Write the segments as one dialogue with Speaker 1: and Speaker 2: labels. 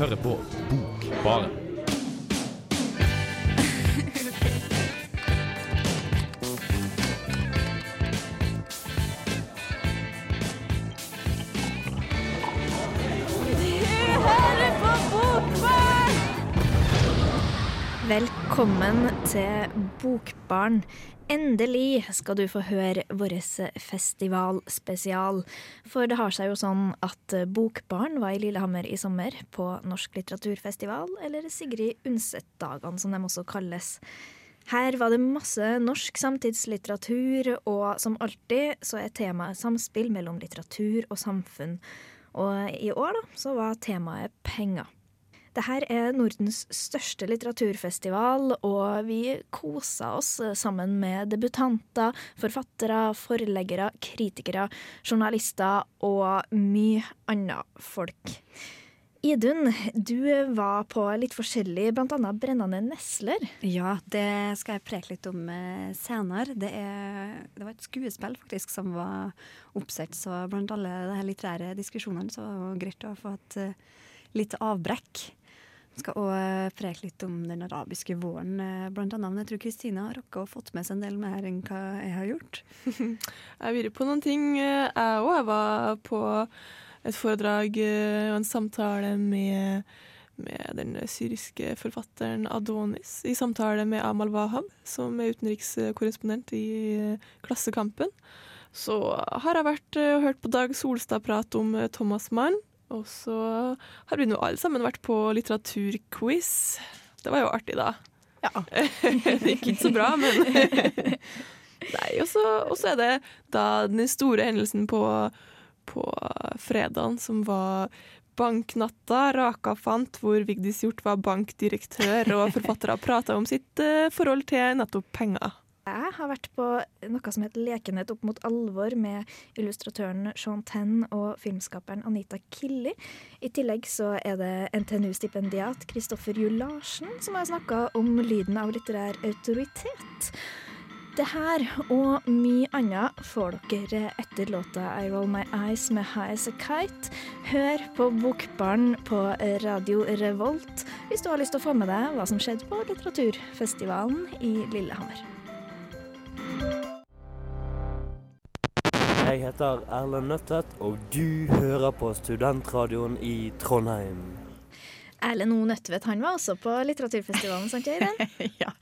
Speaker 1: hører på Bokbaren.
Speaker 2: Velkommen til Bokbarn. Endelig skal du få høre vår festivalspesial. For det har seg jo sånn at Bokbarn var i Lillehammer i sommer, på Norsk litteraturfestival, eller Sigrid Undset-dagene som de også kalles. Her var det masse norsk samtidslitteratur, og som alltid så er temaet samspill mellom litteratur og samfunn. Og i år da, så var temaet penger. Dette er Nordens største litteraturfestival, og vi koser oss sammen med debutanter, forfattere, forleggere, kritikere, journalister og mye annet folk. Idun, du var på litt forskjellig, bl.a. Brennende nesler.
Speaker 3: Ja, det skal jeg preke litt om eh, senere. Det, er, det, var et skuespill faktisk som var oppsett, så blant alle de litterære diskusjonene så var det greit å få et uh, litt avbrekk. Skal òg eh, preke litt om den arabiske våren, eh, blant annet. Men jeg tror Kristina har rukket å fått med seg en del mer enn hva jeg har gjort.
Speaker 4: jeg vært på noen ting, eh, jeg òg. Jeg var på et foredrag og en samtale med, med den syriske forfatteren Adonis, i samtale med Amal Wahab, som er utenrikskorrespondent i Klassekampen. Så har jeg vært og hørt på Dag Solstad prate om Thomas Mann. Og så har vi nå alle sammen vært på litteraturquiz. Det var jo artig, da. Ja. det gikk ikke så bra, men Nei, og så er det da den store hendelsen på, på fredagen, som var banknatta. Raka fant hvor Vigdis Hjorth var bankdirektør, og forfattere prata om sitt uh, forhold til nettopp penger.
Speaker 2: Jeg har vært på noe som heter Lekenhet opp mot alvor med illustratøren Sean Tenn og filmskaperen Anita Killi. I tillegg så er det NTNU-stipendiat Kristoffer Juel Larsen som har snakka om lyden av litterær autoritet. Det her og mye annet får dere etter låta I Roll My Eyes med High As A Kite. Hør på Bokbarn på Radio Revolt hvis du har lyst til å få med deg hva som skjedde på litteraturfestivalen i Lillehammer.
Speaker 5: Jeg heter Erlend Nøttet, og du hører på Studentradioen i Trondheim.
Speaker 2: Erlend O. Nødtvedt han var også på litteraturfestivalen, sant Øyvind?
Speaker 3: ja,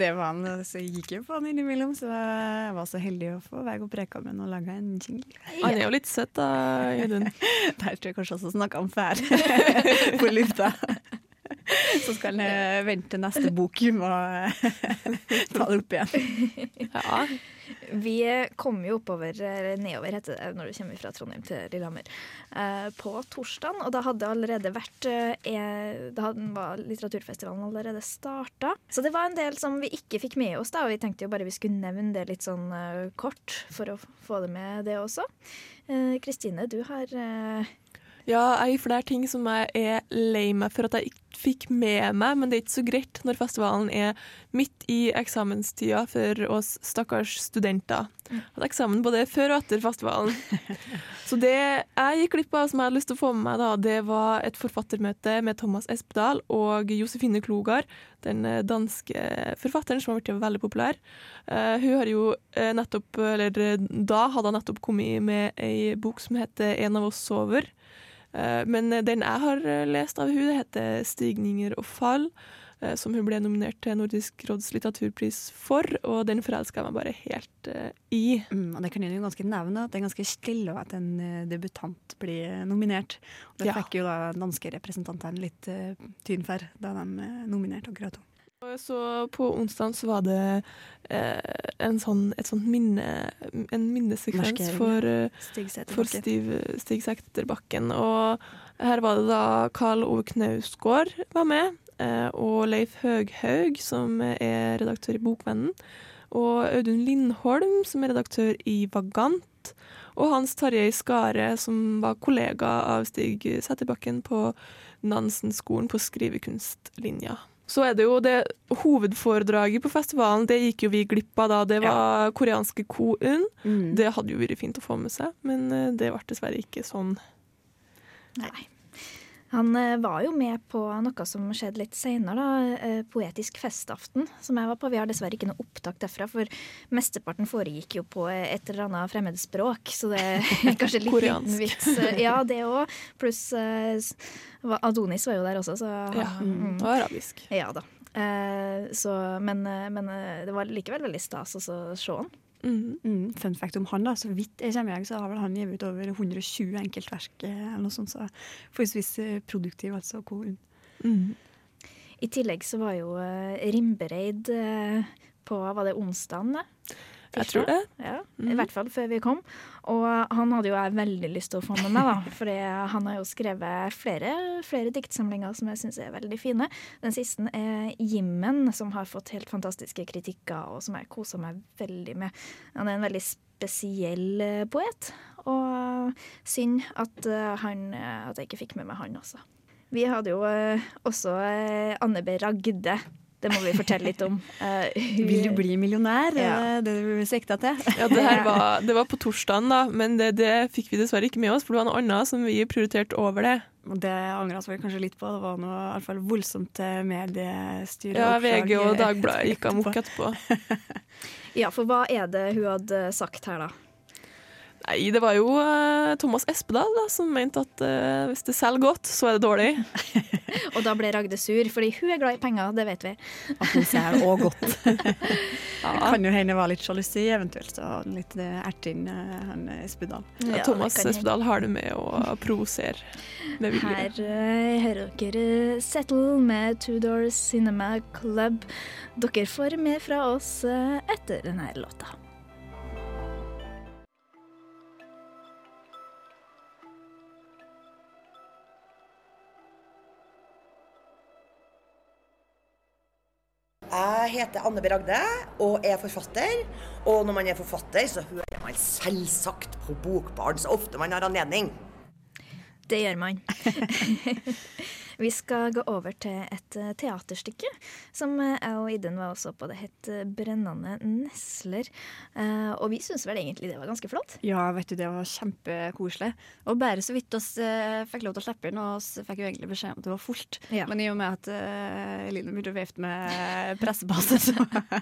Speaker 3: det var han. Så jeg gikk jo på han innimellom, så jeg var så heldig å få være og preke med han og lage en jingle.
Speaker 4: Han er jo litt søt da, Audun.
Speaker 3: Der tror jeg kanskje også snakka om fær på lufta. Så skal han vente neste bok må ta det opp igjen.
Speaker 2: Ja. Vi kom jo oppover, eller nedover heter det når du kommer fra Trondheim til Lillehammer, eh, på torsdag. Og da hadde allerede vært eh, Da var litteraturfestivalen allerede starta. Så det var en del som vi ikke fikk med oss, da, og vi tenkte jo bare vi skulle nevne det litt sånn eh, kort for å få det med, det også. Kristine, du har
Speaker 4: ja, jeg det er ting som jeg er lei meg for at jeg ikke fikk med meg, men det er ikke så greit når festivalen er midt i eksamenstida for oss stakkars studenter. At eksamen både før og etter festivalen. Så det jeg gikk glipp av som jeg hadde lyst til å få med meg, da, det var et forfattermøte med Thomas Espedal og Josefine Klogar, den danske forfatteren som har blitt veldig populær. Uh, hun har jo uh, nettopp, eller da hadde hun nettopp kommet med ei bok som heter 'En av oss sover'. Eh, men den jeg har eh, lest av hun, heter 'Stigninger og fall', eh, som hun ble nominert til Nordisk råds litteraturpris for, og den forelska jeg meg bare helt i.
Speaker 3: Mm, og Det kan jo ganske nevne, at det er ganske stille at en debutant blir nominert. Og det ja. fikk jo da danske representantene litt tyn for da de nominerte akkurat henne.
Speaker 4: Så på onsdag så var det eh, en sånn, et sånt minne, en minnesekvens for, eh, for Stig, Stig Sekterbakken. Og her var det da Karl Ove Knausgård var med, eh, og Leif Høghaug, som er redaktør i Bokvennen. Og Audun Lindholm, som er redaktør i Vagant. Og Hans Tarjei Skare, som var kollega av Stig Sæterbakken på Nansen-skolen på skrivekunstlinja. Så er det jo det hovedforedraget på festivalen, det gikk jo vi glipp av da. Det var ja. koreanske Ko-un. Mm. Det hadde jo vært fint å få med seg, men eh, det ble dessverre ikke sånn.
Speaker 2: Nei. Han eh, var jo med på noe som skjedde litt seinere, eh, Poetisk festaften, som jeg var på. Vi har dessverre ikke noe opptak derfra, for mesteparten foregikk jo på et eller annet fremmedspråk, så det er kanskje litt liten vits. Ja, det òg. Pluss eh, Adonis var jo der også, så
Speaker 4: Ja,
Speaker 2: mm.
Speaker 4: og arabisk.
Speaker 2: Ja da. Så, men, men det var likevel veldig stas å se han.
Speaker 4: Mhm.
Speaker 3: Mm, fun fact om han, da. Så vidt jeg kommer i, så har vel han gitt ut over 120 enkeltverk eh, eller noe sånt, så forholdsvis eh, produktiv, altså.
Speaker 4: Mhm.
Speaker 2: I tillegg så var jo eh, Rimbereid på Var det onsdagen?
Speaker 4: Jeg tror det.
Speaker 2: Ja,
Speaker 4: Mhm.
Speaker 2: I hvert fall før vi kom. Og han hadde jo jeg veldig lyst til å få med meg, da. For han har jo skrevet flere, flere diktsamlinger som jeg syns er veldig fine. Den siste er 'Jimmen', som har fått helt fantastiske kritikker, og som jeg koser meg veldig med. Han er en veldig spesiell eh, poet, og synd at, eh, han, eh, at jeg ikke fikk med meg han også. Vi hadde jo også Anne B. Ragde. Det må vi fortelle litt om. Uh, hun-
Speaker 3: Vil du bli millionær?
Speaker 2: Ja.
Speaker 3: Er det det du sikta til?
Speaker 4: Ja, det her var, det var på torsdagen, da, men det, det fikk vi dessverre ikke med oss, for det var noe annet som vi prioriterte over det.
Speaker 3: Det angra vi kanskje litt på. Det var noe i hvert fall voldsomt eh, mediestyre.
Speaker 4: Ja, VG og
Speaker 3: eh,
Speaker 4: Dagbladet gikk amok
Speaker 3: etterpå.
Speaker 2: Ja, for hva er det hun hadde sagt her, da?
Speaker 4: Nei, det var jo uh, Thomas Espedal da, som mente at uh, hvis det selger godt, så er det dårlig.
Speaker 2: Og da ble Ragde sur, fordi hun er glad i penger, det vet vi.
Speaker 3: At hun ser òg godt.
Speaker 4: Ja.
Speaker 3: Kan jo hende var litt sjalusi, eventuelt. Så litt eh, erting, uh, han Espedal.
Speaker 4: Ja,
Speaker 2: Ja,
Speaker 4: Thomas. Espedal har det med å provosere med vilje.
Speaker 2: Her hører dere Settle med Two Doors Cinema Club. Dere får mer fra oss etter denne låta.
Speaker 6: Jeg heter Anne B. Ragde og er forfatter. Og når man er forfatter, så hører man selvsagt på Bokbarn så ofte man har anledning.
Speaker 2: Det gjør man. Vi skal gå over til et eh, teaterstykke som eh, jeg og Idun var også på. Det het eh, 'Brennende nesler'. Og vi syns vel egentlig det var ganske flott.
Speaker 3: Ja, vet du, det var kjempekoselig. Og bare så vidt oss fikk lov til å slippe inn, og vi fikk jo egentlig beskjed om at det var fullt.
Speaker 2: Ja.
Speaker 3: Men i og med at uh, Eline begynte å vifte med pressebase, så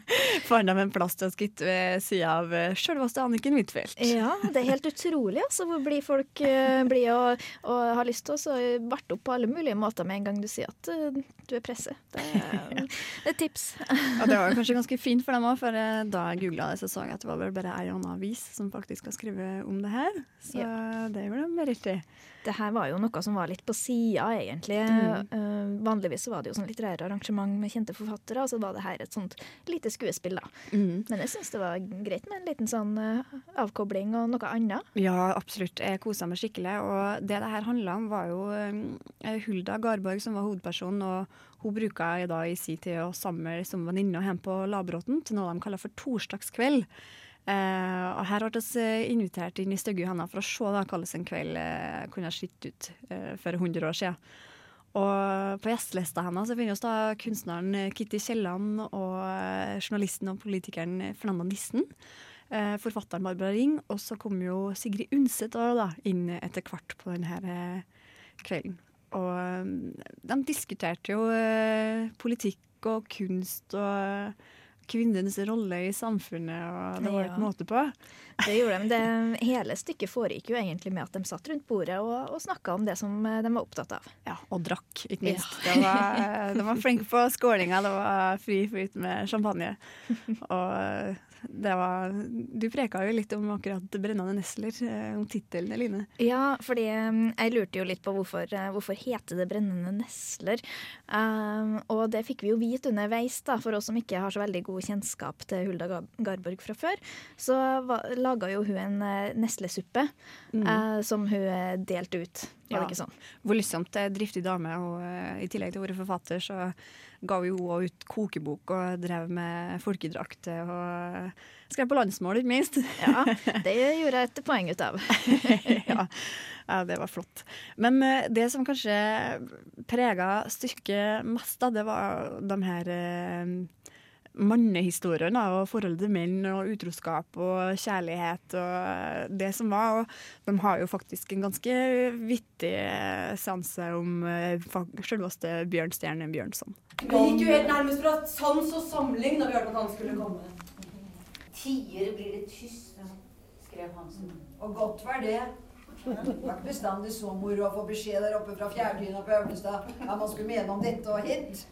Speaker 3: fant de en plass til oss gitt ved sida av sjølveste Anniken Huitfeldt.
Speaker 2: Ja, det er helt utrolig altså, hvor blir folk uh, blir og, og har lyst til å barte opp på alle mulige måter med en gang du sier at eh, du er presse. Det er, det et tips.
Speaker 3: Og det var kanskje ganske fint for dem òg, for eh, da jeg googla det, så så jeg at det var vel bare ei annen avis som faktisk har skrevet om det her. Så det gjorde de riktig.
Speaker 2: Det her var jo noe som var litt på sida, egentlig.
Speaker 3: Mm.
Speaker 2: Uh, vanligvis så var det jo sånn litterære arrangement med kjente forfattere, og så var det her et sånt lite skuespill, da.
Speaker 3: Mm.
Speaker 2: Men jeg syns det var greit med en liten sånn uh, avkobling og noe annet.
Speaker 3: Ja, absolutt. Jeg kosa meg skikkelig. Og det det her handla om, var jo um, Hulda Garborg som var hovedpersonen. og hun bruka i dag i sin tid å samle som venninne hjemme på Labråten til noe de kaller for torsdagskveld. Eh, og her ble vi invitert inn i stygge hender for å se da, hvordan en kveld eh, kunne sett ut eh, for 100 år siden. Og på gjestelista hennes finner vi da kunstneren Kitty Kielland og eh, journalisten og politikeren Fernanda Nissen. Eh, forfatteren Barbara Ring, og så kom jo Sigrid Undset da, inn etter hvert på denne eh, kvelden. Og eh, de diskuterte jo eh, politikk og kunst og kvinnenes rolle i samfunnet, og det var
Speaker 2: Ja.
Speaker 3: et måte på.
Speaker 2: Det gjorde de. Det, hele stykket foregikk jo egentlig med at de satt rundt bordet og, og snakka om det som eh, de var opptatt av.
Speaker 3: Ja, og drakk, ikke minst. Det var, de var flinke på skålinga, det var fri flyt med champagne. Og var Du preka jo litt om akkurat 'Brennende nesler', eh, om tittelen, Eline.
Speaker 2: Ja, fordi um, jeg lurte jo litt på hvorfor, uh, hvorfor heter det brennende nesler. Um, og det fikk vi jo vite underveis, da, for oss som ikke har så veldig god kjennskap til Hulda Garborg fra før. Så laga jo hun en neslesuppe mm. uh, som hun delte ut. Var
Speaker 3: Ja.
Speaker 2: det ikke sånn?
Speaker 3: Hvor lystsomt driftig dame, og uh, i tillegg til å være forfatter, så ga vi også ut kokebok og drev med folkedrakter og skrev på landsmål, ikke minst.
Speaker 2: Ja, det gjorde jeg et poeng ut av.
Speaker 3: ja. ja, det var flott. Men eh, det som kanskje prega stykket mest, da, det var de her eh, mannehistorien da, og forholdet til menn og utroskap og kjærlighet og det som var. Og de har jo faktisk en ganske vittig seanse om uh, selveste Bjørnstjerne Bjørnson.
Speaker 7: Det gikk jo helt nærmest fra sans og samling da vi hørte at han skulle komme.
Speaker 8: Tiere blir det tyst, skrev Hansen.
Speaker 7: Og godt var det. Det var ikke bestandig så moro å få beskjed der oppe fra fjærdyna på Øvnestad hva man skulle mene om dette og hint.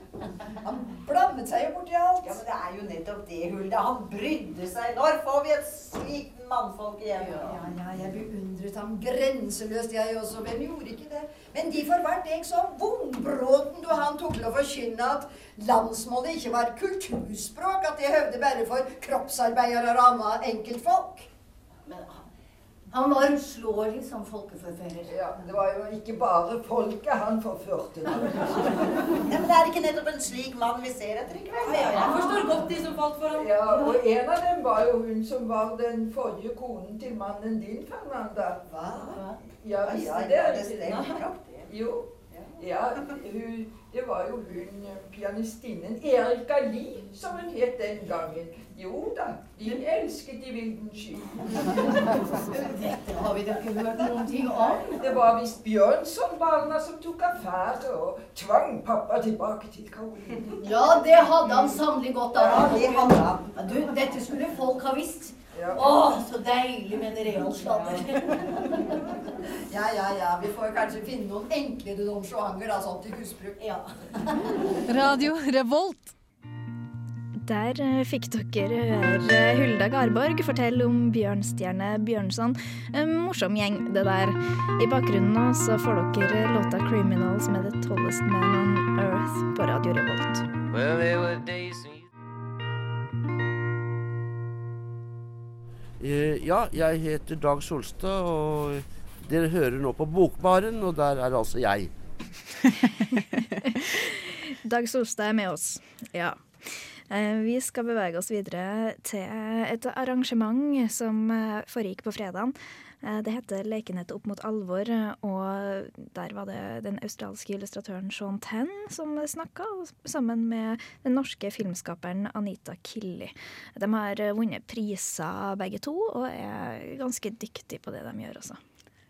Speaker 7: Han blandet seg jo borti alt.
Speaker 8: Ja, men det er jo nettopp det, Hulda. Han brydde seg. Når får vi et slikt mannfolk igjen?
Speaker 7: Ja, ja, ja, jeg beundret ham grenseløst, jeg også. Hvem gjorde ikke det? Men de for hvert deg så vongbråten du han tok til å forkynne at landsmålet ikke var kulturspråk, at det høvde bare for kroppsarbeidere og annet enkeltfolk.
Speaker 8: Han var uslåelig som folkeforfører.
Speaker 7: Ja, Det var jo ikke bare folket han forførte.
Speaker 8: ja, men det er ikke nettopp en slik mann vi ser etter i kveld?
Speaker 7: Ja,
Speaker 8: jeg forstår godt de som falt for ham.
Speaker 7: Ja, og en av dem var jo hun som var den forrige konen til mannen din, Fernanda.
Speaker 8: Hva?
Speaker 7: Ja,
Speaker 8: ja,
Speaker 7: det?
Speaker 8: er det stemmer.
Speaker 7: Jo. Ja, hun, det var jo hun pianistinnen Erika Lie, som hun het den gangen. Jo da, de elsket i vildens sky.
Speaker 8: Dette har vi da ikke hørt noen ting om.
Speaker 7: Det var visst Bjørnson-barna som tok affære og tvang pappa tilbake til Karoline.
Speaker 8: Ja, det hadde han sannelig godt av.
Speaker 7: Ja, det hadde han.
Speaker 8: Ja, Du, dette skulle folk ha visst.
Speaker 7: Ja.
Speaker 8: Å, så deilig med en real.
Speaker 7: Ja, ja, ja. Vi får kanskje finne noen enklere Don Juanger da, sånn til husbruk.
Speaker 8: Ja.
Speaker 9: Radio Revolt.
Speaker 2: Der eh, fikk dere høre Hulda Garborg fortelle om Bjørnstjerne Bjørnson. En morsom gjeng, det der. I bakgrunnen nå så får dere låta 'Criminals' med 'The Tallest Man on Earth' på Radio Revolt.
Speaker 10: Well, there were days
Speaker 11: Eh, Ja, jeg heter Dag Solstad, og dere hører nå på Bokbaren, og der er altså jeg.
Speaker 2: Dag Solstad er med oss. Ja. Eh, Vi skal bevege oss videre til et arrangement som eh, foregikk på fredagen. Eh, Det heter 'Lekenhet opp mot alvor', og der var det den australske illustratøren Sean Tenn som snakka, sammen med den norske filmskaperen Anita Killi. De har vunnet priser begge to, og er ganske dyktige på det de gjør også.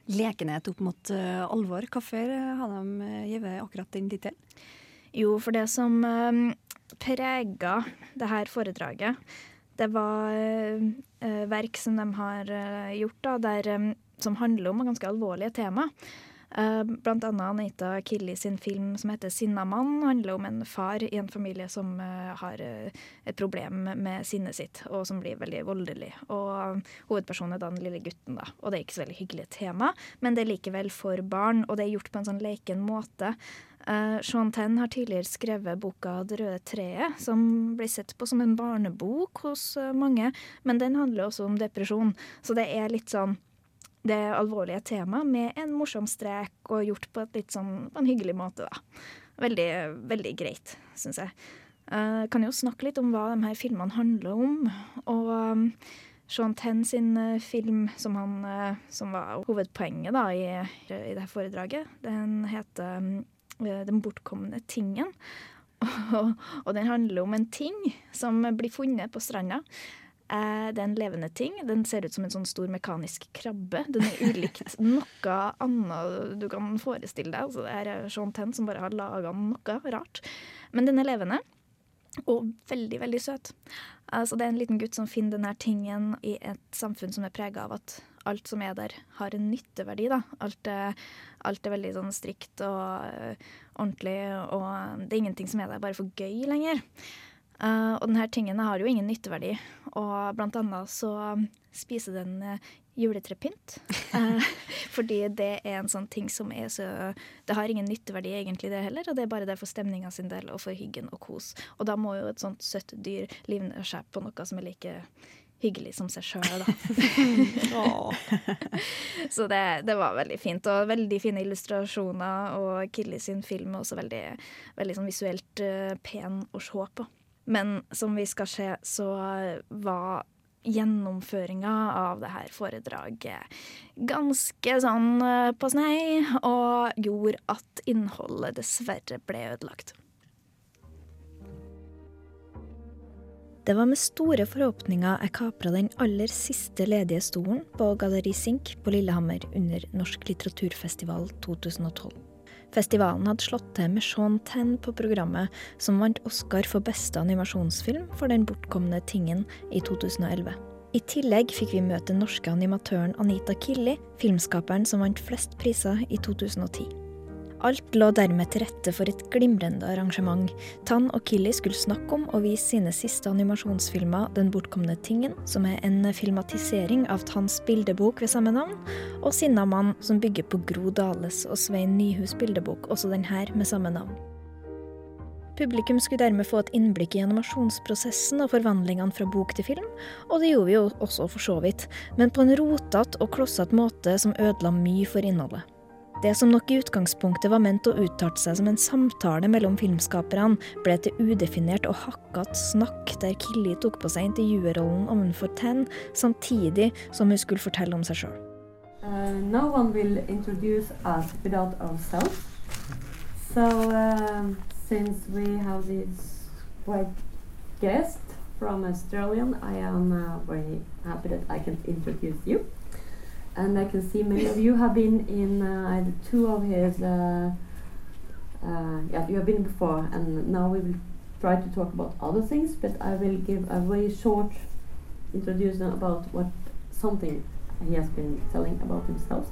Speaker 3: Lekenhet opp mot alvor. Hvorfor har de gitt akkurat den tittelen?
Speaker 2: Jo, for det som prega det her foredraget, det var eh, verk som de har eh, gjort, da, der, em, som handler om ganske alvorlige tema. Eh, blant annet Anita Killi sin film som heter 'Sinna mann', handler om en far i en familie som eh, har eh, et problem med sinnet sitt, og som blir veldig voldelig. Og hovedpersonen er da den lille gutten, da. Og det er ikke så veldig hyggelig tema, men det er likevel for barn, og det er gjort på en sånn leken måte. Uh, Sean Tenn har tidligere skrevet boka 'Det røde treet', som blir sett på som en barnebok hos mange, men den handler også om depresjon. Så det er litt sånn det alvorlige temaet med en morsom strek og gjort på, litt sånn, på en hyggelig måte. da. Veldig, veldig greit, syns jeg. Uh, kan jo snakke litt om hva de her filmene handler om. Og um, Sean Tenn sin eh, film som, han, eh, som var hovedpoenget da, i, i her foredraget, den heter um, eh, Den bortkomne tingen. Og, og den handler om en ting som blir funnet på stranda. Eh, det er en levende ting. Den ser ut som en sånn stor mekanisk krabbe. Den er ulikt noe annet du kan forestille deg. Altså, det er Sean Tenn som bare har laga noe rart. Men den er levende. Og veldig, veldig søt. Altså, det er en liten gutt som finner denne tingen i et samfunn som er prega av at alt som er der, har en nytteverdi. Da. Alt, er, alt er veldig sånn strikt og øh, ordentlig, og det er ingenting som er der bare for gøy lenger. Uh, og denne tingen har jo ingen nytteverdi, og blant annet så spiser den uh, juletrepynt. Uh, fordi det er en sånn ting som er så Det har ingen nytteverdi egentlig, det heller, og det er bare der for stemninga sin del og for hyggen og kos. Og da må jo et sånt søtt dyr livne seg på noe som er like hyggelig som seg sjøl, da. så det, det, var veldig fint, og veldig fine illustrasjoner, og Killy sin film er også veldig, veldig sånn visuelt pen å se på. Men som vi skal se, så var gjennomføringa av det her foredraget ganske sånn på snei, og gjorde at innholdet dessverre ble ødelagt. Det var med store forhåpninger jeg kapra den aller siste ledige stolen på Galleri Sink på Lillehammer under Norsk litteraturfestival 2012. Festivalen hadde slått til med Sean Tenn på programmet, som vant Oscar for beste animasjonsfilm for Den bortkomne tingen i 2011. I tillegg fikk vi møte den norske animatøren Anita Killi, filmskaperen som vant flest priser i 2010. Alt lå dermed til rette for et glimrende arrangement. Tan og Killy skulle snakke om og vise sine siste animasjonsfilmer 'Den bortkomne tingen', som er en filmatisering av Tans bildebok ved samme navn, og 'Sinnamann', som bygger på Gro Dales og Svein Nyhus bildebok, også den her med samme navn. Publikum skulle dermed få et innblikk i animasjonsprosessen og forvandlingene fra bok til film, og det gjorde vi jo også for så vidt, men på en rotete og klossete måte som ødela mye for innholdet. Det som nok i utgangspunktet var ment å uttale seg som en samtale mellom filmskaperne, ble til udefinert og hakkete snakk der Killi tok på seg intervjuerrollen overfor Ten, samtidig som hun skulle fortelle om seg sjøl.
Speaker 12: Uh, no one will introduce us without ourselves. So, uh, since we have this great guest from Australia, I am uh, very happy that I can introduce you. And I can see many of you have been in uh, two of his. Uh, uh, yeah, you have been before, and now we will try to talk about other things. But I will give a very short introduction about what something he has been telling about himself.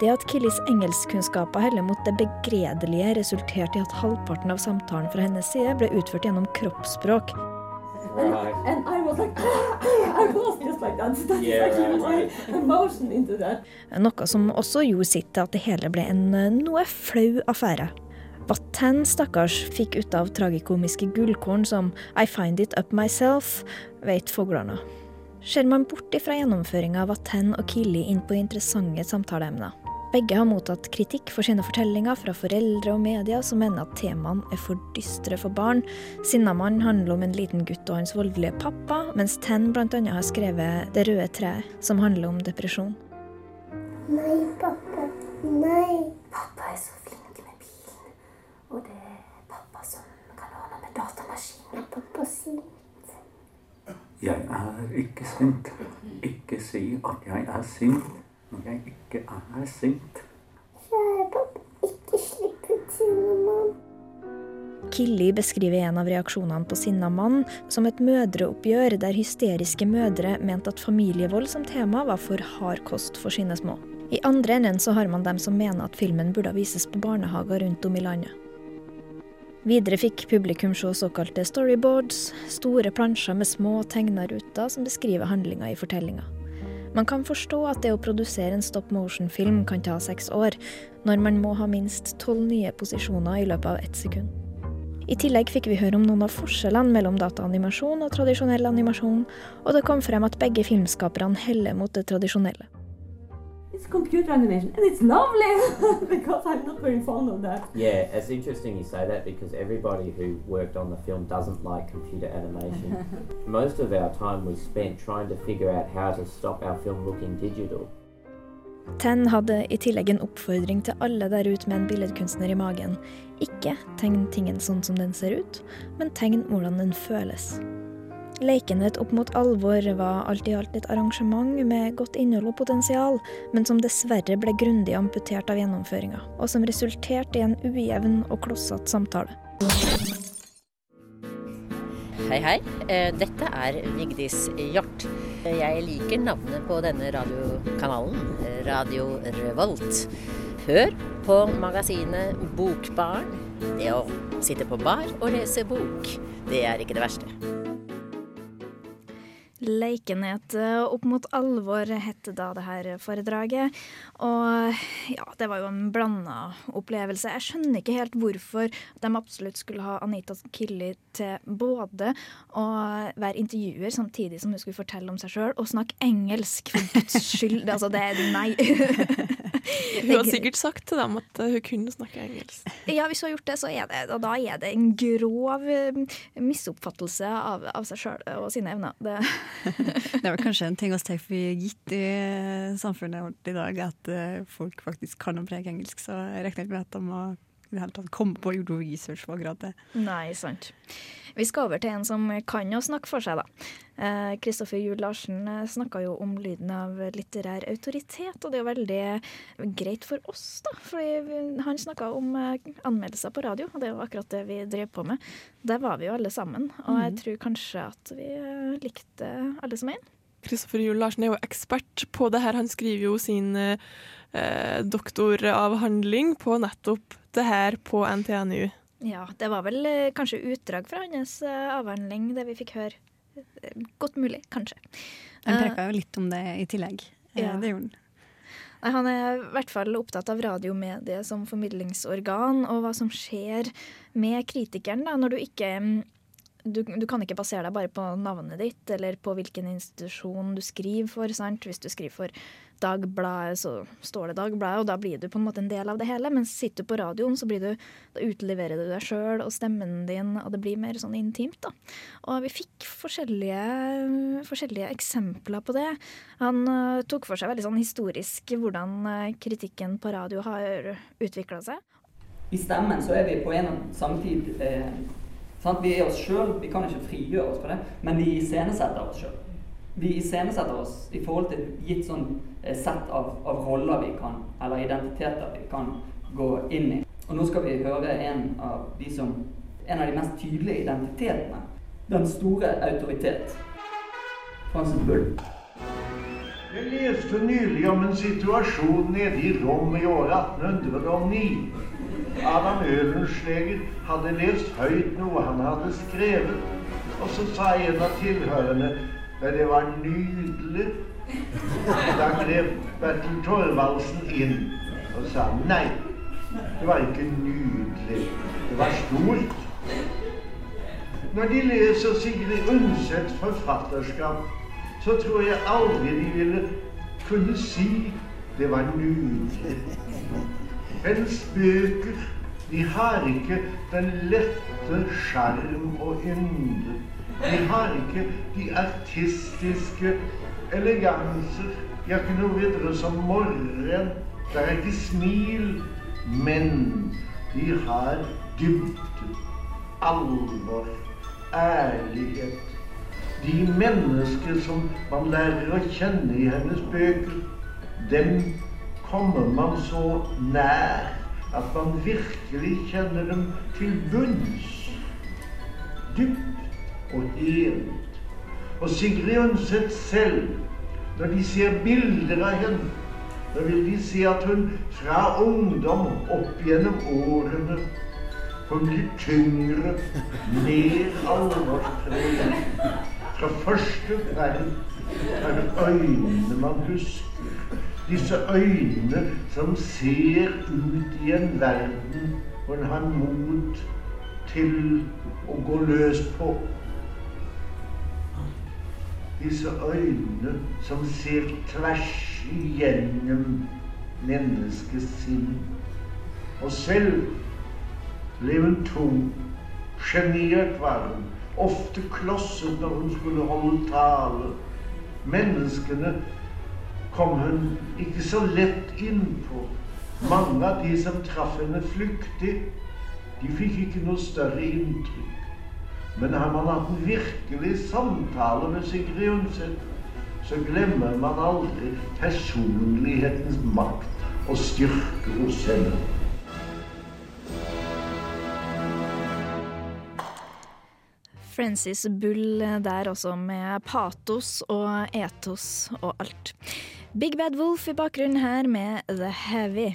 Speaker 2: Det at Killis engelskkunnskaper heller mot det begredelige, resulterte i at halvparten av samtalen fra hennes side ble utført gjennom kroppsspråk.
Speaker 12: And, and I was like, I was just like that. That's
Speaker 1: Yeah,
Speaker 12: exactly
Speaker 1: right,
Speaker 12: my emotion into that.
Speaker 2: Noe som også gjorde sitt til at det hele ble en eh, noe flau affære. Hva Tan, stakkars, fikk ut av tragikomiske gullkorn som I find it up myself, vet fuglene. Ser man bort ifra gjennomføringa av Ten og Killy inn på interessante samtaleemner. Begge har mottatt kritikk for sine fortellinger fra foreldre og media som mener at temaene er for dystre for barn. Sinnamann handler om en liten gutt og hans voldelige pappa, mens Ten bl.a. har skrevet Det røde treet, som handler om depresjon.
Speaker 13: Nei, pappa. Nei. Pappa er så flink med bilen. Og det er pappa som kan ordne med datamaskinen. Pappa sint.
Speaker 14: Jeg er ikke sint. Ikke si at jeg er sint når jeg ikke er sint.
Speaker 13: Kjære pappa, ikke slipp ut sinnamannen.
Speaker 2: Killy beskriver en av reaksjonene på sinna mann som et mødreoppgjør der hysteriske mødre mente at familievold som tema var for hard kost for sine små. I andre enden så har man dem som mener at filmen burde vises på barnehager rundt om i landet. Videre fikk publikum se såkalte storyboards, store plansjer med små tegneruter som beskriver handlinga i fortellinga. Man kan forstå at det å produsere en stop motion-film kan ta seks år, når man må ha minst tolv nye posisjoner i løpet av ett sekund. I tillegg fikk vi høre om noen av forskjellene mellom dataanimasjon og tradisjonell animasjon, og det kom frem at begge filmskaperne heller mot det tradisjonelle.
Speaker 12: It's computer animation, and it's lovely because I'm not very fond of that.
Speaker 15: Yeah, it's interesting you say that because everybody who worked on the film doesn't like computer animation. Most of our time was spent trying to figure out how to stop our film looking digital.
Speaker 2: Ten hadde i tillegg en oppfordring til alle der ute med en billedkunstner i magen. Ikke tegn tingen sånn som den ser ut, men tegn hvordan den føles. Leikenhet opp mot alvor var alt i alt et arrangement med godt innhold og potensial, men som dessverre ble grundig amputert av gjennomføringa, og som resulterte i en ujevn og klossete samtale.
Speaker 16: Hei, hei. Eh, Dette er Vigdis Hjort. Jeg liker navnet på denne radiokanalen, Radio Revolt. Hør på magasinet Bokbarn. Det å sitte på bar og lese bok, det er ikke det verste.
Speaker 2: Leikenhet eh, opp mot alvor het da det her foredraget. Og ja, det var jo en blanda opplevelse. Jeg skjønner ikke helt hvorfor de absolutt skulle ha Anita Killi til både å være intervjuer samtidig som hun skulle fortelle om seg sjøl, og snakke engelsk, for guds skyld. Altså, det er nei.
Speaker 4: Hun har sikkert sagt til dem at hun kunne snakke engelsk.
Speaker 2: Ja, hvis hun har gjort det, så er det, og da er det en grov eh, misoppfattelse av, av seg sjøl og sine evner. Det
Speaker 3: Det er vel kanskje en ting vi tar for gitt i samfunnet vårt i dag, at eh, folk faktisk kan å preke engelsk. Så jeg regner ikke med at de har i det hele tatt komme på å gjøre research på akkurat det.
Speaker 2: Nei, sant. Vi skal over til en som kan å snakke for seg, da. Eh, Kristoffer Juel Larsen snakka jo om lyden av litterær autoritet, og det er jo veldig greit for oss, da. Fordi han snakka om eh, anmeldelser på radio, og det er jo akkurat det vi drev på med. Der var vi jo alle sammen, og jeg
Speaker 4: Mhm.
Speaker 2: tror kanskje at vi eh, likte alle som en.
Speaker 4: Kristoffer Juel Larsen er jo ekspert på det her. Han skriver jo sin eh, doktoravhandling på nettopp det her på NTNU.
Speaker 2: Ja, det var vel eh, kanskje utdrag fra hans eh, avhandling, det vi fikk høre. Godt mulig, kanskje.
Speaker 3: Han
Speaker 2: Eh,
Speaker 3: preka jo litt om det i tillegg.
Speaker 2: Ja.
Speaker 3: Det gjorde han.
Speaker 2: Nei, Han er i hvert fall opptatt av radiomediet som formidlingsorgan, og hva som skjer med kritikeren da, når du ikke mm, du, du kan ikke basere deg bare på navnet ditt eller på hvilken institusjon du skriver for. sant? Hvis du skriver for Dagbladet, så står det Dagbladet, og da blir du på en måte en del av det hele. Men sitter du på radioen, så du, utleverer du deg sjøl og stemmen din, og det blir mer sånn intimt. da. Og vi fikk forskjellige, forskjellige eksempler på det. Han uh, tok for seg veldig sånn historisk hvordan uh, kritikken på radio har utvikla seg.
Speaker 17: I stemmen så er vi på en og samme tid eh, sant? Vi er oss sjøl, vi kan ikke frigjøre oss fra det, men vi iscenesetter oss sjøl. Vi iscenesetter oss i forhold til et gitt sånn eh, sett av, av roller vi kan, eller identiteter vi kan gå inn i. Og nå skal vi høre en av de som en av de mest tydelige identitetene. Den store autoritet. Francis Bull.
Speaker 18: Jeg leste nylig om en situasjon nede i Rom i år 1809. Adam Ølenschläger hadde lest høyt noe han hadde skrevet, og så sa en av tilhørende at det var nydelig. Da grep Bertil Thorvaldsen inn og sa nei, det var ikke nydelig, det var stort. Når de leser Sigrid Undsets forfatterskap, så tror jeg aldri de ville kunne si det var nydelig. Hennes bøker, de har ikke den lette sjarm og ynde. De har ikke de artistiske eleganser. De har ikke noe videre som morren. Det er ikke smil, men de har dybde, alvor, ærlighet. De mennesker som man lærer å kjenne i hennes bøker, dem kommer man så nær at man virkelig kjenner dem til bunns. Dypt og helt. Og Sigrid Undset selv, når de ser bilder av henne, da vil de se at hun fra ungdom opp gjennom årene hun blir tyngre, mer alvorspreget. Fra første ferd er det øynene man husker. Disse øynene som ser ut i en verden hvor en har mot til å gå løs på. Disse øynene som ser tvers igjennom menneskets sinn. Og selv ble hun tung. Sjenert var hun. Ofte klosset når hun skulle holde tale. Menneskene kom hun ikke så lett innpå. Mange av de som traff henne flyktig, de fikk ikke noe større inntrykk. Men har man hatt en virkelig samtale med Sigrid Undset, så glemmer man aldri personlighetens makt og styrke hos henne.
Speaker 2: Francis Bull der også, med patos og etos og alt. Big Bad Wolf i bakgrunnen her med The Heavy.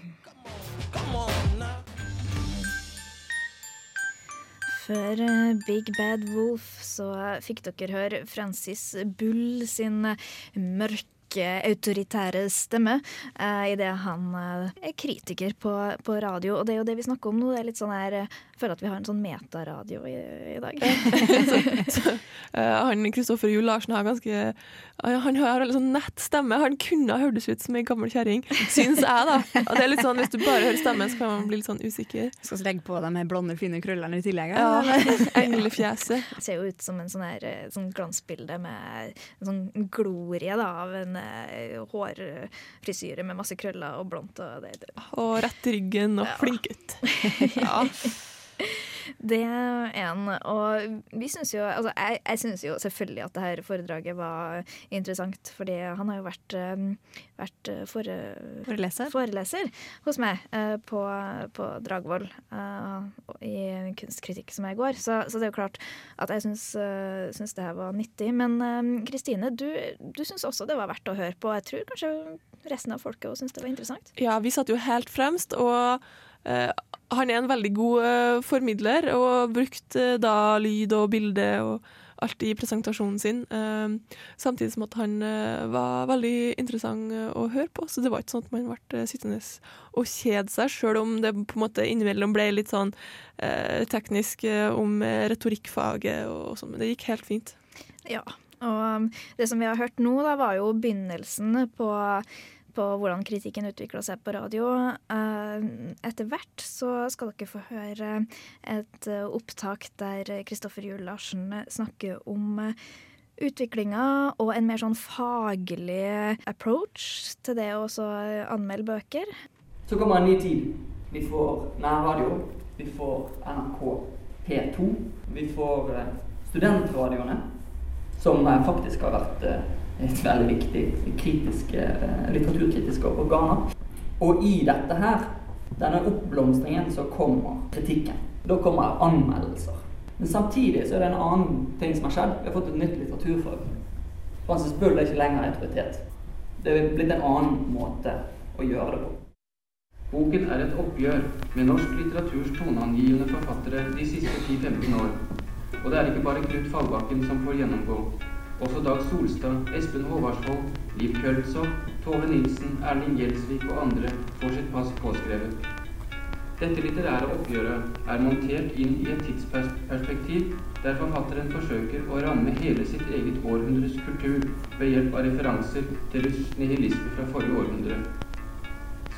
Speaker 2: Før eh, Big Bad Wolf så fikk dere høre Francis Bull sin mørke, autoritære stemme uh, idet han eh, er kritiker på, på radio. Og det er jo det vi snakker om nå. Det er litt sånn her, eh, Jeg føler at vi har en sånn metaradio i, i dag.
Speaker 4: Eh, han Kristoffer Juel Larsen har ganske han han har en sånn nett stemme. Han kunne ha hørtes ut som ei gammel kjerring, syns jeg, da. Og det er litt sånn, Hvis du bare hører stemmen, så kan man bli litt sånn usikker.
Speaker 3: Skal vi legge på de her blonde, fine krøllene i tillegg?
Speaker 4: Ja? Englefjeset.
Speaker 2: Ser jo ut som en sånn, her, eh, sånn glansbilde med en sånn glorie da, av en hårfrisyre med masse krøller og blondt. Og, det, det.
Speaker 4: Og rett ryggen og flink gutt. Ja.
Speaker 2: Det er en. Og vi syns jo Altså, jeg, jeg syns jo selvfølgelig at det her foredraget var interessant, fordi han har jo vært, um, vært fore,
Speaker 3: Foreleser.
Speaker 2: foreleser hos meg uh, på, på Dragvoll uh, i kunstkritikk som jeg går. Så, så det er jo klart at jeg syns, uh, syns det her var nyttig. Men Kristine, du, du syns også det var verdt å høre på. Jeg tror kanskje resten av folket òg syns det var interessant?
Speaker 4: Ja, vi satt jo helt fremst, og han er en veldig god uh, formidler, og brukte uh, da lyd og bilde og alt i presentasjonen sin. samtidig som at han var veldig interessant å høre på, så det var ikke sånn at man ble sittende og kjede seg, sjøl om det på en måte innimellom ble litt sånn teknisk om retorikkfaget og sånn, men det gikk helt fint.
Speaker 2: Ja, og um, det som vi har hørt nå, da, var jo begynnelsen på på hvordan kritikken utvikla seg på radio. Eh, etter hvert så skal dere få høre et eh, opptak der Kristoffer Juel Larsen snakker om eh, utviklinga og en mer sånn faglig approach til det å anmelde bøker.
Speaker 17: Så kommer en ny tid. Vi får nærradio. Vi får NRK P2. Vi får studentradioene, som faktisk har vært et veldig viktig kritiske, eh, litteraturkritiske organer. Og i dette her, denne oppblomstringen, så kommer kritikken. Da kommer anmeldelser. Men samtidig så er det en annen ting som har skjedd. Vi har fått et nytt litteraturfag. Francis Bull er ikke lenger autoritet. Det er blitt en annen måte å gjøre det på.
Speaker 19: Boken er et oppgjør med norsk litteraturs toneangivende forfattere de siste 10-15 år. Og det er ikke bare Knut Fallbakken som får gjennomgå. Også Dag Solstad, Espen Håvardsvold, Liv Køltzow, Tove Nilsen, Erling Gjelsvik og andre får sitt pass påskrevet. Dette litterære oppgjøret er montert inn i et tidsperspektiv der forfatteren forsøker å ramme hele sitt eget århundres kultur ved hjelp av referanser til russ nihilisme fra forrige århundre.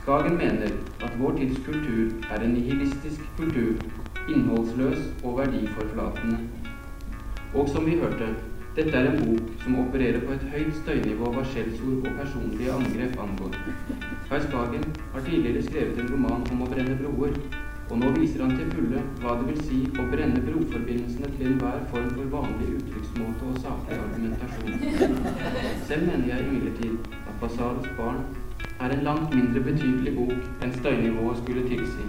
Speaker 19: Skagen mener at vår tids kultur er en nihilistisk kultur, innholdsløs og verdiforflatende. Og som vi hørte, dette er en bok som opererer på et høyt støynivå hva skjellsord og personlige angrep angår. Kai Skagen har tidligere skrevet en roman om å brenne broer, og nå viser han til fulle hva det vil si å brenne broforbindelsene til enhver form for vanlig uttrykksmåte og saklig argumentasjon. Selv mener jeg imidlertid at Basals barn er en langt mindre betydelig bok enn støynivået skulle tilsi.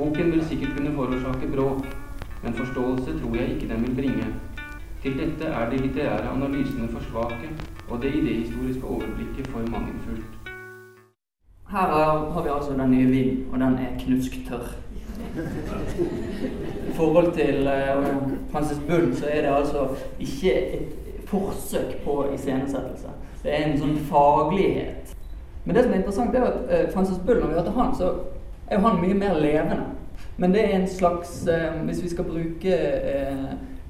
Speaker 19: Boken vil sikkert kunne forårsake bråk, men forståelse tror jeg ikke den vil bringe. Til dette er de litterære analysene for svake og det idehistoriske overblikket for mangelfullt.
Speaker 17: Her har vi altså den nye vinen, og den er knusktørr. I forhold til uh, Francis Bull så er det altså ikke et forsøk på iscenesettelse. Det er en sånn faglighet. Men det som er interessant, er at uh, Francis Bull, når vi hørte han, så er jo han mye mer levende. Men det er en slags uh, Hvis vi skal bruke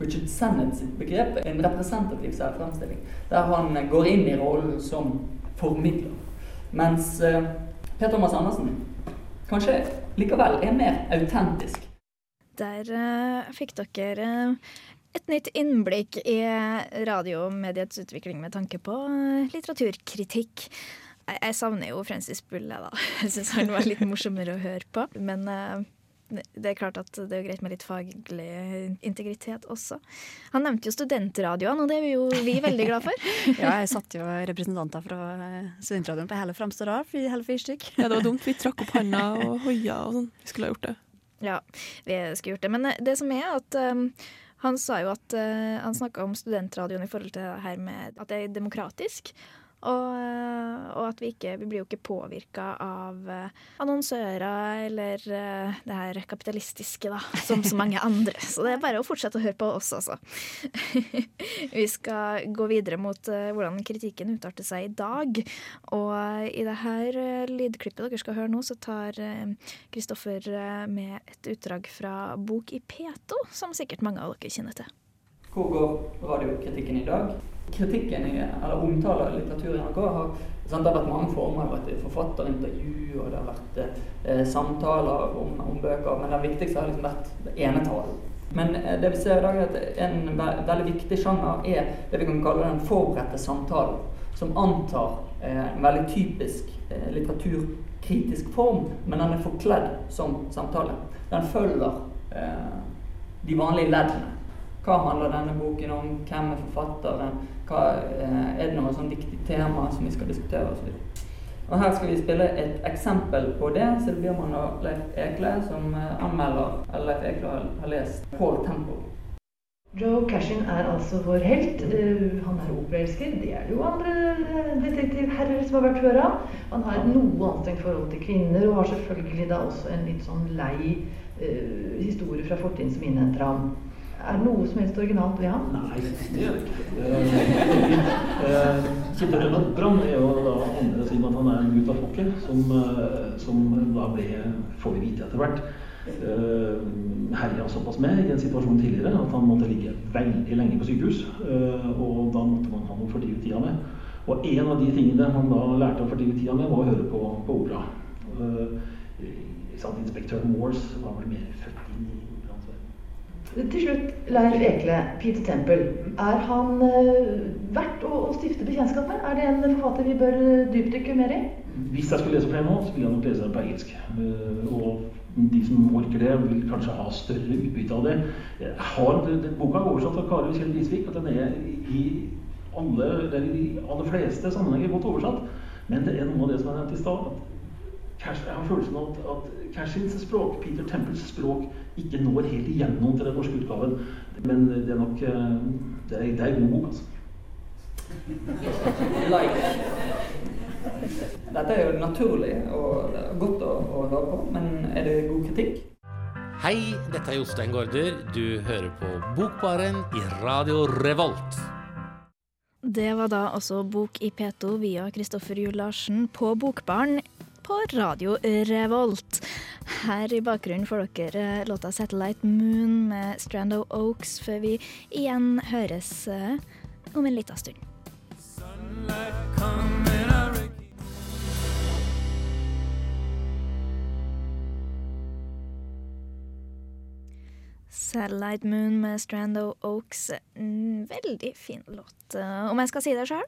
Speaker 17: Richard Sennett sitt begrep en representativ særfremstilling, der han går inn i rollen som formidler. Mens eh, Per Thomas Andersen kanskje likevel er mer autentisk.
Speaker 2: Der uh, fikk dere uh, et nytt innblikk i radiomediets utvikling med tanke på litteraturkritikk. Jeg, savner jo Francis Bulle, da. Jeg syns han var litt morsommere å høre på. Men det er klart at det er greit med litt faglig integritet også. Han nevnte jo studentradioene, og det er vi jo vi veldig glad for.
Speaker 3: ja, jeg satt jo representanter fra studentradioen på hele fremste i hele fire stykk.
Speaker 4: ja, det var dumt. Vi trakk opp handa og hoia og sånn. Vi skulle ha gjort det.
Speaker 2: Ja, vi skulle gjort det. Men det som er at um, han sa jo at uh, han snakka om studentradioen i forhold til det her med at det er demokratisk. Og, eh, og, at vi ikke Vi blir jo ikke påvirka av uh, annonsører eller uh, det her kapitalistiske, da, som så mange andre. Så det er bare å fortsette å høre på oss, altså. vi skal gå videre mot hvordan kritikken utarter seg i dag. Og i det her lydklippet dere skal høre nå, så tar Kristoffer med et utdrag fra bok i P2, som sikkert mange av dere kjenner til.
Speaker 17: Hvor går radiokritikken i dag? Kritikken i, eller omtale av litteratur i NRK har sant, Det har vært mange former. Det har vært forfatterintervju, og det har vært eh, samtaler om, om, bøker. Men det viktigste har liksom vært enetalen. Men eh, det vi ser i dag er at en ve veldig viktig sjanger er det vi kan kalle den forberedte samtalen. som antar eh, en veldig typisk eh, litteraturkritisk form, men den er forkledd som samtale. Den følger eh, de vanlige leddene. Hva handler denne boken om? Hvem er forfatteren? Hva, eh, er det noe sånn viktig tema som vi skal diskutere? Og, så videre. og Her skal vi spille et eksempel på det. Silje Bjørman og Leif Ekle, som eh, anmelder eller Leif Ekle har, lest Paul Temple.
Speaker 20: Joe Cashin er altså vår helt. Uh, han er operaelsker. Det er det jo andre detektivherrer som har vært før av. Han har et noe anstrengt forhold til kvinner, og har selvfølgelig da også en litt sånn lei uh, historie fra fortiden som innhenter ham. Er det noe som helst originalt ved ham?
Speaker 21: Nei, det er det ikke. Kjetil Rønnaug Brann er jo da andre siden at han er en gutt av hockey, som, uh, som da ble, får vi vite etter hvert, uh, herja såpass med i en situasjon tidligere at han måtte ligge veldig lenge på sykehus. Og da måtte man ha noe å fordrive tida med. Og en av de tingene han da lærte å fordrive tida med, var å høre på, på opera. Uh, Inspektør Morse var vel mer født inn i operaens verden.
Speaker 20: Til slutt, Leif Ekle, Peter Temple. Er han uh, verdt å, stifte bekjentskap med? Er det en forfatter vi bør dypdykke mer i?
Speaker 21: Hvis jeg skulle lese flere nå, så ville jeg nok lese den på engelsk. Uh, og de som orker det, vil kanskje ha større utbytte av det. Jeg har, den boka er oversatt av Kari Kjell Disvik, og den er i alle, i aller fleste sammenhenger godt oversatt. Men det er noe av det som er nevnt i stad. jeg har følelsen av at, at Cashins språk, Peter Temples språk, ikke når helt igjennom til den norske utgaven. Men det er nok Det er, det er en god bok, altså.
Speaker 17: Like. Dette er jo naturlig og godt å, å høre på, men er det god kritikk?
Speaker 1: Hei, dette er Jostein Gaarder. Du hører på Bokbaren i Radio Revolt.
Speaker 2: Det var da også Bok i P2 via Kristoffer Juel Larsen på Bokbaren på Radio Revolt. Her i bakgrunnen får dere låta 'Satellite Moon' med Strando Oaks, før vi igjen høres eh, om en liten stund. Satellite Moon med Strando Oaks. Mm, veldig fin låt, eh, om jeg skal si det sjøl.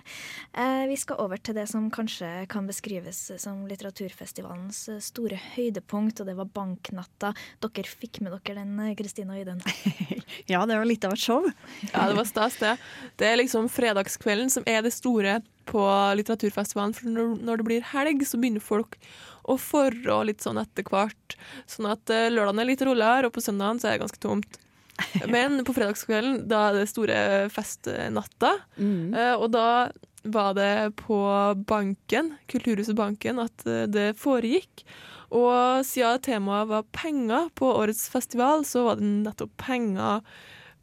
Speaker 2: Eh, vi skal over til det som kanskje kan beskrives som litteraturfestivalens eh, store høydepunkt, og det var Banknatta. Dere fikk med dere den, Kristina og Iden?
Speaker 3: Ja, det var litt av et show.
Speaker 4: Ja, det var stas, det. Det er liksom fredagskvelden som er det store på litteraturfestivalen. For når, det blir helg, så begynner folk å forrå litt sånn etter hvert. Sånn at uh, lørdagen er litt roligere, og på søndagen så er det ganske tomt. Men på fredagskvelden, da er det store festnatta.
Speaker 3: Mm.
Speaker 4: Eh, og da var det på Banken, Kulturhuset Banken, at eh, det foregikk. Og siden temaet var penger på årets festival, så var det nettopp penger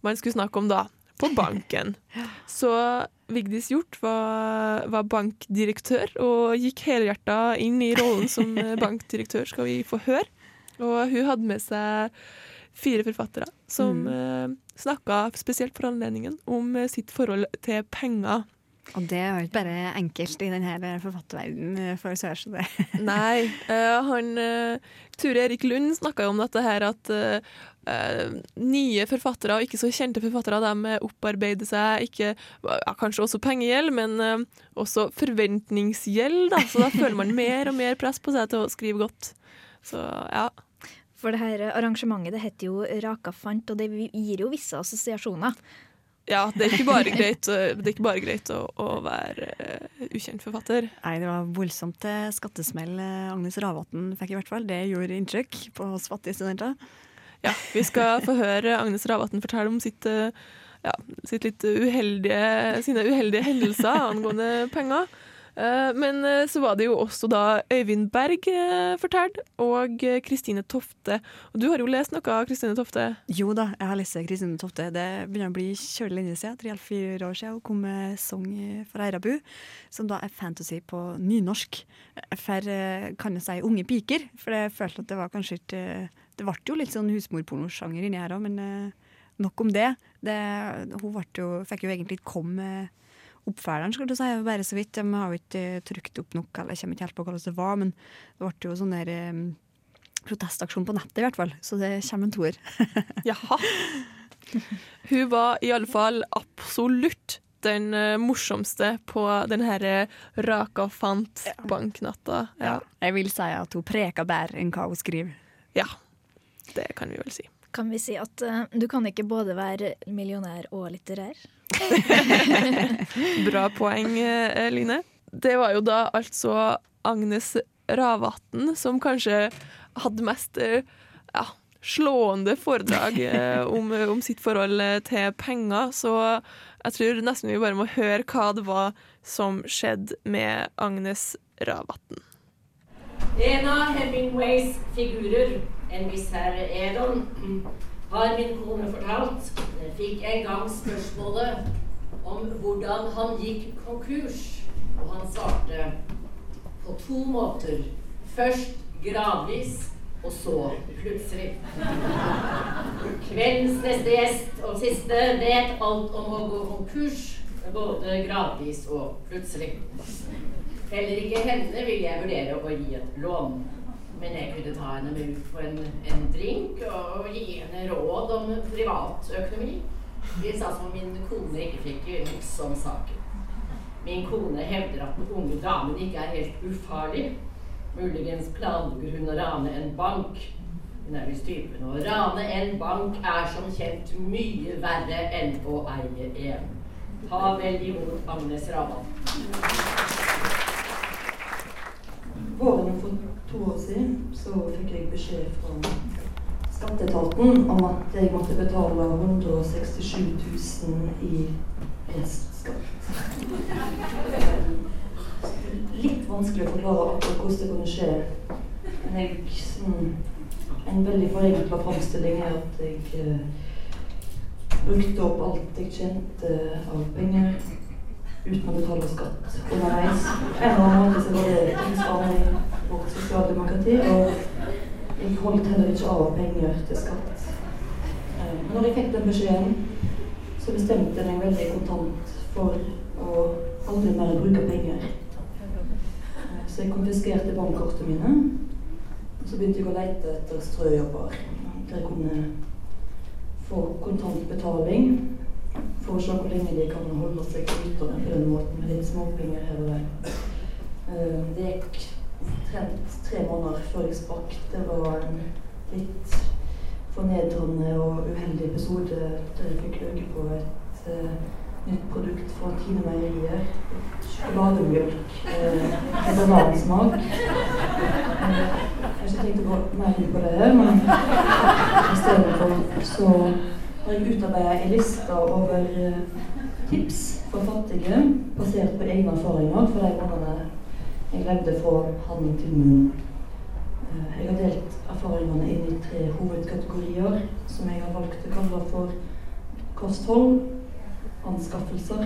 Speaker 4: man skulle snakke om da, på banken. Så Vigdis Hjorth var, var bankdirektør og gikk helhjerta inn i rollen som bankdirektør, skal vi få høre. Og hun hadde med seg fire forfattere som
Speaker 3: Mm.
Speaker 4: eh, snakka spesielt for anledningen om eh, sitt forhold til penger.
Speaker 3: Og det er jo ikke bare enkelt i denne forfatterverdenen, for så så det.
Speaker 4: Nei. eh, han eh, Ture Erik Lund snakka jo om dette her at Uh, eh, nye forfattere, og ikke så kjente forfattere, de opparbeider seg ikke ja, Kanskje også pengegjeld, men uh, også forventningsgjeld. Da. Så da føler man mer og mer press på seg til å skrive godt. Så ja.
Speaker 2: For det her arrangementet det heter jo Rakafant, og det gir jo visse assosiasjoner.
Speaker 4: Ja, det er ikke bare greit, er ikke bare greit å, å være uh, ukjent forfatter.
Speaker 3: Nei, det var voldsomt eh, skattesmell eh, Agnes Ravatn fikk i hvert fall. Det gjorde inntrykk på oss fattige studenter.
Speaker 4: Ja, vi skal få høre Agnes Ravatn fortelle om sitt, ja, sitt uheldige, sine uheldige hendelser angående penger. Eh, Men eh, så var det jo også da Øyvind Berg eh, fortalte, og Kristine Tofte. Og du har jo lest noe av Kristine Tofte?
Speaker 3: Jo da, jeg har lest Kristine Tofte. Det begynner å bli kjølig lenge siden. Tre-fire år siden hun kom med sang fra Eirabu, som da er fantasy på nynorsk. For kan jeg si unge piker, for jeg følte at det var kanskje ikke Det ble jo litt sånn husmorpornosjanger inni her òg, men nok om det. det hun jo, fikk jo egentlig ikke komme med oppfølgeren, skulle du si, bare så vidt. De har jo ikke trykt opp nok, eller jeg kommer ikke helt på hvordan det var, men det ble jo sånn der um, protestaksjon på nettet i hvert fall, så det kommer en toer.
Speaker 4: Jaha. Hun var i alle fall absolutt den eh, morsomste på den her eh, raka fant-banknatta. Ja.
Speaker 3: Jeg vil si at hun preker bedre enn hva hun skriver.
Speaker 4: Ja, det kan vi vel si.
Speaker 2: Kan vi si at uh, du kan ikke både være millionær og litterær?
Speaker 4: Bra poeng, eh, Line. Det var jo da altså Agnes Ravatn som kanskje hadde mest eh, ja, slående foredrag om, om sitt forhold til penger. Så jeg tror nesten vi bare må høre hva det var som skjedde med Agnes Ravatn.
Speaker 22: En av Hemingways figurer, en viss herr Edon, har min kone fortalt, fikk en gang spørsmålet om hvordan han gikk konkurs. Og han svarte på to måter. Først gradvis, og så plutselig. Kveldens neste gjest og siste vet alt om å gå konkurs, både gradvis og plutselig. Heller ikke henne vil jeg vurdere å gi et lån. Men jeg kunne ta henne med ut på en, en drink og gi henne råd om privatøkonomi. Hvis altså min kone ikke fikk niks om saken. Min kone hevder at den unge damen ikke er helt ufarlig. Muligens planlegger hun å rane en bank. Hun er visst typen. Å rane en bank er som kjent mye verre enn å eie en. Ta vel imot Agnes Ravan.
Speaker 23: Våren for to år siden så fikk jeg beskjed fra skatteetaten om at jeg måtte betale 167 000 i restskatt. Litt vanskelig å forklare akkurat hvordan det kunne skje. Men jeg, sånn, en veldig forenkla framstilling er at jeg eh, brukte opp alt jeg tjente av penger uten å betale skatt underveis. En eller annen måte så var det tilsvarende for sosialdemokrati, og jeg holdt heller ikke av penger til skatt. Eh, Men når jeg fikk den beskjeden, så bestemte jeg meg veldig kontant for å aldri mer bruke penger. Eh, Så jeg konfiskerte bankkortene mine, og så begynte jeg å lete etter strøjobber der jeg kunne få kontantbetaling. for å se hvor lenge de kan holde seg ute på den måten med litt småpenger her og der. Eh, Det gikk omtrent tre måneder før jeg sprakk. Det var en litt fornedrende og uheldig episode der jeg fikk øye på et uh, nytt produkt fra Tine Meierier. Sjokolademjølk uh, med banansmak. Uh, jeg har ikke tenkt å gå mer inn på det men istedenfor så har jeg utarbeida ei liste over eh, tips for fattige basert på egne erfaringer for de månedene jeg levde fra hand til munn. Eh, Jeg har delt erfaringene inn i tre hovedkategorier som jeg har valgt å kalle for kosthold, anskaffelser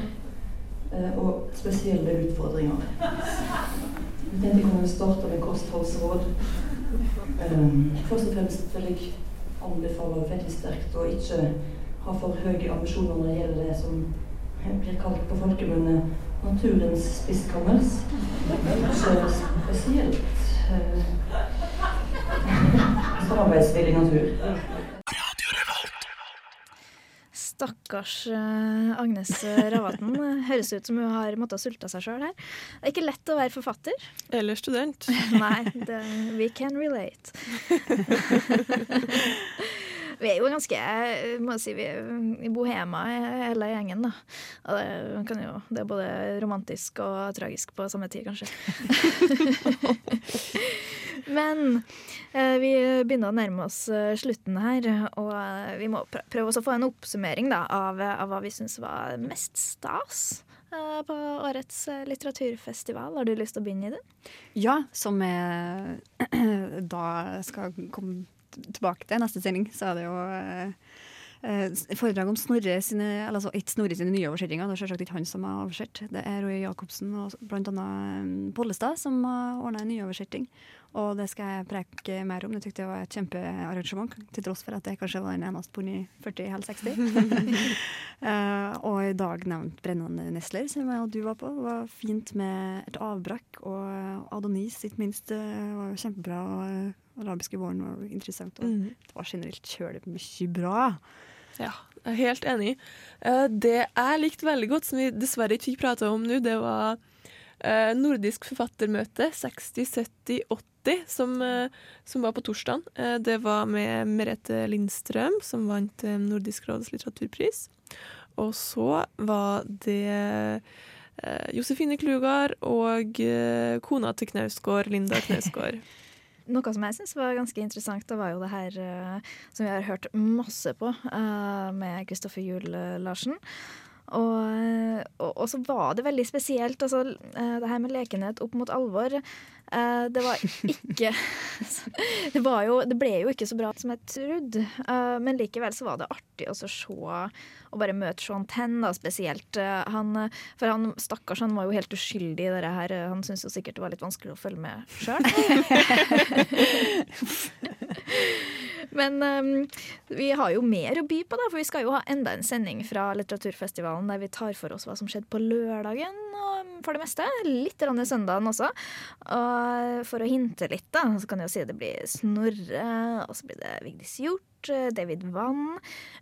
Speaker 23: eh, og spesielle utfordringer. Jeg tenkte jeg kunne starte med kostholdsråd. Eh, Først og fremst vil jeg anbefale veldig sterkt å ikke ha for høye ambisjoner når det gjelder det som blir kalt på folkemunne naturens spiskammers. Ikke spesielt eh, samarbeidsvillig natur.
Speaker 2: Stakkars eh, Agnes Ravatn. Høres ut som hun har måttet sulte seg sjøl her. Det er ikke lett å være forfatter.
Speaker 4: Eller student.
Speaker 2: Nei, det, we can relate. vi er jo ganske jeg må si, vi er i bohema hele gjengen, da. Og det, jo, det er både romantisk og tragisk på samme tid, kanskje. Men eh, vi begynner å nærme oss eh, slutten her, og eh, vi må prøve å få en oppsummering da, av, av hva vi syns var mest stas eh, på årets eh, litteraturfestival. Har du lyst til å begynne i det?
Speaker 3: Ja, som jeg da skal komme tilbake til neste sending, så er det jo eh, eh, foredrag om Snorre sine, altså ikke Snorre sine nye oversettinger. Det er selvsagt ikke han som har oversett. Det er Roy Jacobsen og annet eh, Pollestad som har ordna en nyoversetting. Og det skal jeg preke mer om. Det tykte jeg var et kjempearrangement, til tross for at jeg kanskje var den eneste på 40 eller 60. uh, og i dag nevnt Brennende Nesler, som jeg og du var på. Det var fint med et avbrakk. Og Adonis, ikke minst, eh, var kjempebra. Og arabiske våren var interessant. Og
Speaker 4: mm.
Speaker 3: det var generelt kjølig mye bra.
Speaker 4: Ja. Jeg er helt enig. Eh, Det jeg likte veldig godt, som vi dessverre ikke fikk prata om nå, det var eh, nordisk forfattermøte 60, 70, 80, som, eh, som var på torsdag. Det var med Merete Lindstrøm, som vant Nordisk råds litteraturpris. Og så var det Josefine Klugard og kona til Knausgård, Linda Knausgård.
Speaker 2: Noe som jeg syns var ganske interessant, det var jo det her eh, som vi har hørt masse på eh, med Kristoffer Juel eh, Larsen. Og, eh, og, og så var det veldig spesielt, altså eh, det her med lekenhet opp mot alvor. eh, det var ikke det, var jo, det ble jo ikke så bra som jeg trodde, men likevel så var det artig å se og bare møte Sean Tenn, da, spesielt. Han, for han stakkars, han var jo helt uskyldig i det her. Han syntes jo sikkert det var litt vanskelig å følge med sjøl. Men um, vi har jo mer å by på, da, for vi skal jo ha enda en sending fra litteraturfestivalen der vi tar for oss hva som skjedde på lørdagen, og for det meste litt grann i søndagen også. Og for å hinte litt, da, så kan jeg jo si det blir Snorre, og så blir det Vigdis Hjort. David Vann,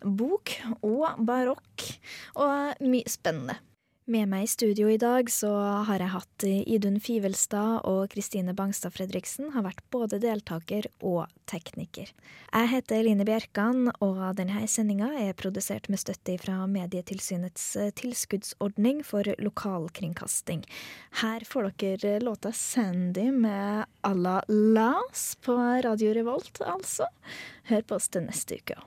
Speaker 2: bok og barokk, og mye spennende. Med meg i studio i dag så har jeg hatt Idun Fivelstad og Kristine Bangstad Fredriksen har vært både deltaker og tekniker. Jeg heter Eline Bjerkan, og denne sendinga er produsert med støtte fra Medietilsynets tilskuddsordning for lokalkringkasting. Her får dere låta Sandy med à la Las på Radio Revolt, altså. Hør på oss til neste uke.